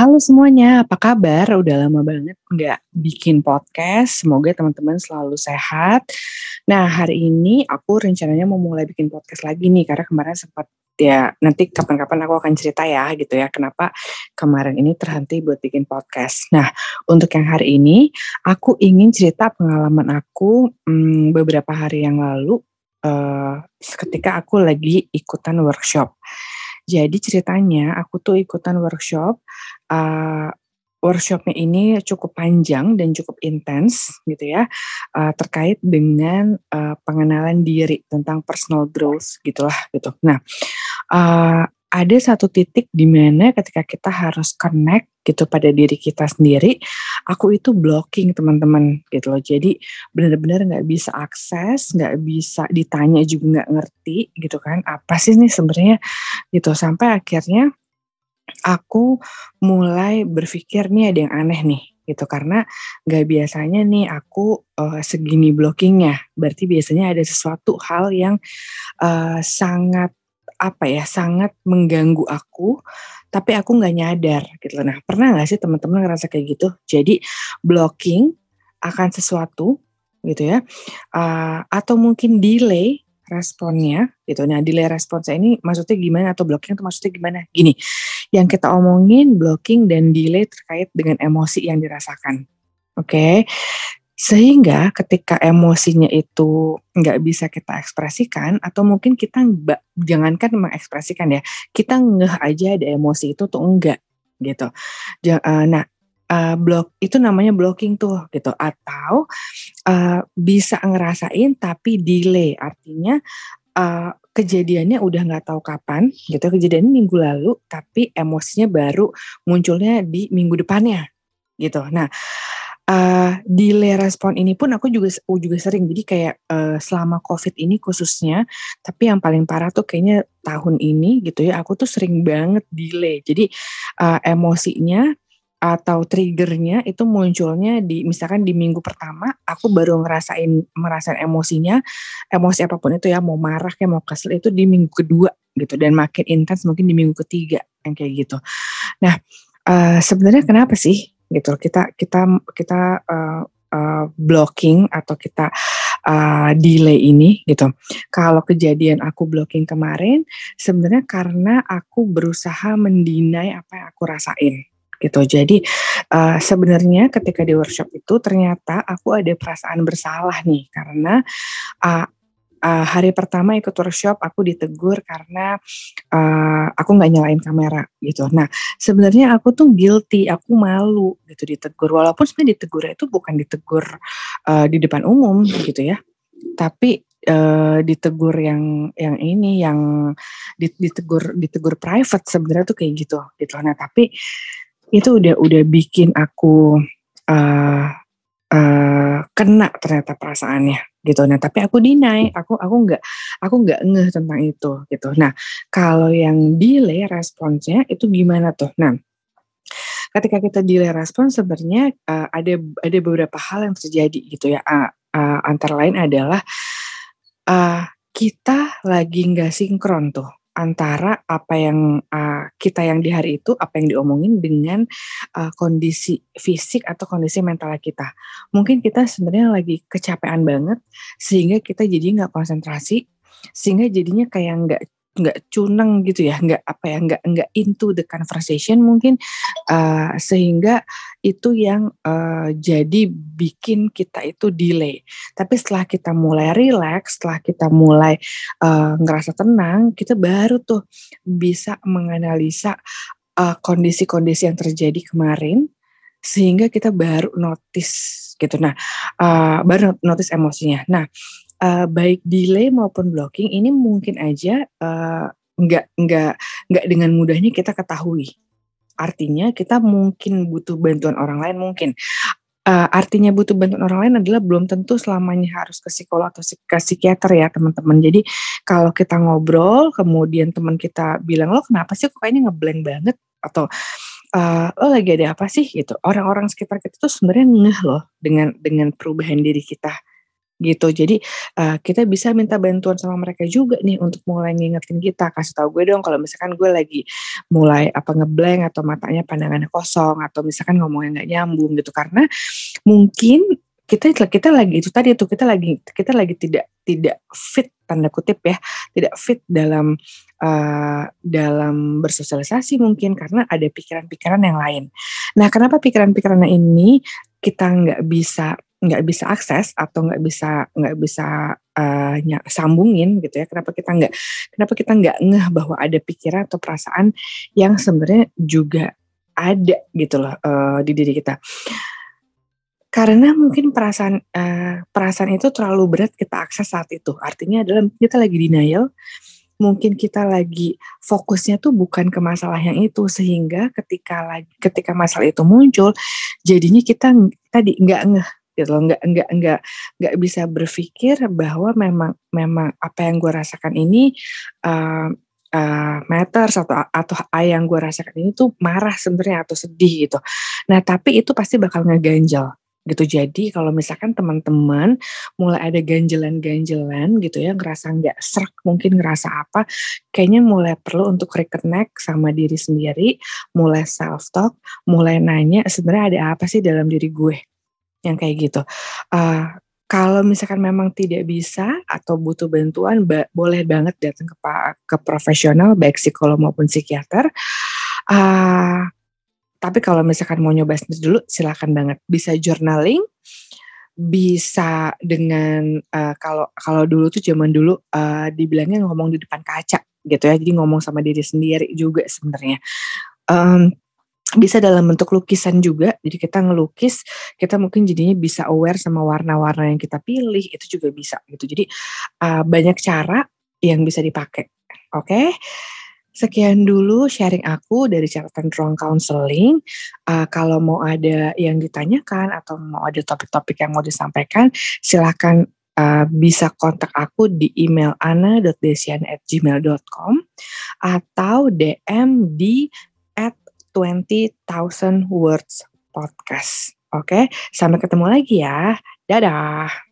Halo semuanya, apa kabar? Udah lama banget nggak bikin podcast. Semoga teman-teman selalu sehat. Nah, hari ini aku rencananya mau mulai bikin podcast lagi nih, karena kemarin sempat ya nanti kapan-kapan aku akan cerita ya gitu ya kenapa kemarin ini terhenti buat bikin podcast. Nah, untuk yang hari ini aku ingin cerita pengalaman aku hmm, beberapa hari yang lalu uh, ketika aku lagi ikutan workshop. Jadi ceritanya aku tuh ikutan workshop, uh, workshopnya ini cukup panjang dan cukup intens gitu ya, uh, terkait dengan, uh, pengenalan diri tentang personal growth gitulah gitu. Nah, uh, ada satu titik di mana ketika kita harus connect gitu pada diri kita sendiri, aku itu blocking teman-teman gitu loh. Jadi benar-benar nggak bisa akses, nggak bisa ditanya juga nggak ngerti gitu kan. Apa sih nih sebenarnya gitu sampai akhirnya aku mulai berpikir nih ada yang aneh nih gitu. Karena nggak biasanya nih aku uh, segini blockingnya. Berarti biasanya ada sesuatu hal yang uh, sangat apa ya sangat mengganggu aku tapi aku nggak nyadar gitu. Nah pernah nggak sih teman-teman ngerasa kayak gitu? Jadi blocking akan sesuatu gitu ya uh, atau mungkin delay responnya gitu nah delay responsnya ini maksudnya gimana atau blocking itu maksudnya gimana gini yang kita omongin blocking dan delay terkait dengan emosi yang dirasakan oke okay? Sehingga ketika emosinya itu nggak bisa kita ekspresikan atau mungkin kita mbak, jangankan mengekspresikan ya, kita ngeh aja ada emosi itu tuh enggak gitu. Uh, nah uh, blok itu namanya blocking tuh gitu. Atau uh, bisa ngerasain tapi delay artinya uh, kejadiannya udah nggak tahu kapan gitu. Kejadiannya minggu lalu tapi emosinya baru munculnya di minggu depannya gitu. Nah uh, delay respon ini pun aku juga aku juga sering. Jadi kayak uh, selama covid ini khususnya tapi yang paling parah tuh kayaknya tahun ini gitu ya aku tuh sering banget delay. Jadi uh, emosinya atau triggernya itu munculnya di misalkan di minggu pertama aku baru ngerasain merasain emosinya emosi apa pun itu ya mau marah kayak mau kesel itu di minggu kedua gitu. Dan makin intens mungkin di minggu ketiga yang kayak gitu. Nah uh, sebenarnya kenapa sih gitu kita kita kita uh, uh, blocking atau kita uh, delay ini gitu. Kalau kejadian aku blocking kemarin sebenarnya karena aku berusaha mendinai apa yang aku rasain gitu. Jadi uh, sebenarnya ketika di workshop itu ternyata aku ada perasaan bersalah nih karena uh, uh, hari pertama ikut workshop aku ditegur karena uh, aku nggak nyalain kamera gitu. Nah sebenarnya aku tuh guilty, aku malu gitu ditegur. Walaupun sebenarnya ditegur itu bukan ditegur uh, di depan umum gitu ya, tapi uh, ditegur yang yang ini yang ditegur ditegur private sebenarnya tuh kayak gitu gitu. Nah tapi itu udah udah bikin aku uh, uh, kena ternyata perasaannya gitu. Nah, tapi aku deny, aku aku nggak aku nggak ngeh tentang itu gitu. Nah, kalau yang delay responsnya itu gimana tuh? Nah, ketika kita delay respon sebenarnya uh, ada ada beberapa hal yang terjadi gitu ya. Uh, uh, antara lain adalah uh, kita lagi nggak sinkron tuh antara apa yang uh, kita yang di hari itu apa yang diomongin dengan uh, kondisi fisik atau kondisi mental kita. Mungkin kita sebenarnya lagi kecapean banget sehingga kita jadi nggak konsentrasi, sehingga jadinya kayak nggak nggak cuneng gitu ya, nggak apa ya, nggak nggak into the conversation mungkin uh, sehingga itu yang uh, jadi bikin kita itu delay. Tapi setelah kita mulai relax, setelah kita mulai uh, ngerasa tenang, kita baru tuh bisa menganalisa kondisi-kondisi uh, yang terjadi kemarin sehingga kita baru notice gitu. Nah, uh, baru notice emosinya. Nah, uh, baik delay maupun blocking ini mungkin aja uh, nggak nggak nggak dengan mudahnya kita ketahui. Artinya kita mungkin butuh bantuan orang lain mungkin. Uh, artinya butuh bantuan orang lain adalah belum tentu selamanya harus ke psikolog atau ke psikiater ya teman-teman. Jadi kalau kita ngobrol, kemudian teman kita bilang lo kenapa sih kok kayaknya ngeblank banget atau uh, lo lagi ada apa sih gitu. Orang-orang sekitar kita tuh sebenarnya ngeh loh dengan dengan perubahan diri kita gitu. Jadi uh, kita bisa minta bantuan sama mereka juga nih untuk mulai ngingetin kita, kasih tahu gue dong kalau misalkan gue lagi mulai apa ngeblank atau matanya pandangannya kosong atau misalkan ngomongnya nggak nyambung gitu karena mungkin kita kita lagi itu tadi itu kita lagi kita lagi tidak tidak fit tanda kutip ya tidak fit dalam uh, dalam bersosialisasi mungkin karena ada pikiran-pikiran yang lain. Nah kenapa pikiran-pikiran ini kita nggak bisa nggak bisa akses atau nggak bisa nggak bisa uh, sambungin gitu ya kenapa kita nggak kenapa kita nggak ngeh bahwa ada pikiran atau perasaan yang sebenarnya juga ada gitu loh uh, di diri kita. Karena mungkin perasaan uh, perasaan itu terlalu berat kita akses saat itu. Artinya adalah kita lagi denial mungkin kita lagi fokusnya tuh bukan ke masalah yang itu sehingga ketika lagi ketika masalah itu muncul jadinya kita tadi nggak ngeh gitu loh nggak nggak nggak nggak bisa berpikir bahwa memang memang apa yang gue rasakan ini uh, uh, matters atau atau yang gue rasakan ini tuh marah sebenarnya atau sedih gitu. Nah tapi itu pasti bakal ngeganjel gitu. Jadi kalau misalkan teman-teman mulai ada ganjelan-ganjelan gitu ya, ngerasa nggak serak, mungkin ngerasa apa, kayaknya mulai perlu untuk reconnect sama diri sendiri, mulai self talk, mulai nanya sebenarnya ada apa sih dalam diri gue yang kayak gitu. Uh, kalau misalkan memang tidak bisa atau butuh bantuan, ba boleh banget datang ke ke profesional baik psikolog maupun psikiater. Uh, tapi kalau misalkan mau nyoba sendiri dulu, silakan banget. Bisa journaling, bisa dengan uh, kalau kalau dulu tuh zaman dulu uh, dibilangnya ngomong di depan kaca gitu ya, jadi ngomong sama diri sendiri juga sebenarnya. Um, bisa dalam bentuk lukisan juga. Jadi kita ngelukis, kita mungkin jadinya bisa aware sama warna-warna yang kita pilih, itu juga bisa gitu. Jadi uh, banyak cara yang bisa dipakai. Oke. Okay? Sekian dulu sharing aku dari catatan ruang counseling. Uh, kalau mau ada yang ditanyakan atau mau ada topik-topik yang mau disampaikan, silakan uh, bisa kontak aku di email ana.desian@gmail.com atau DM di 20,000 words podcast. Oke, sampai ketemu lagi ya. Dadah.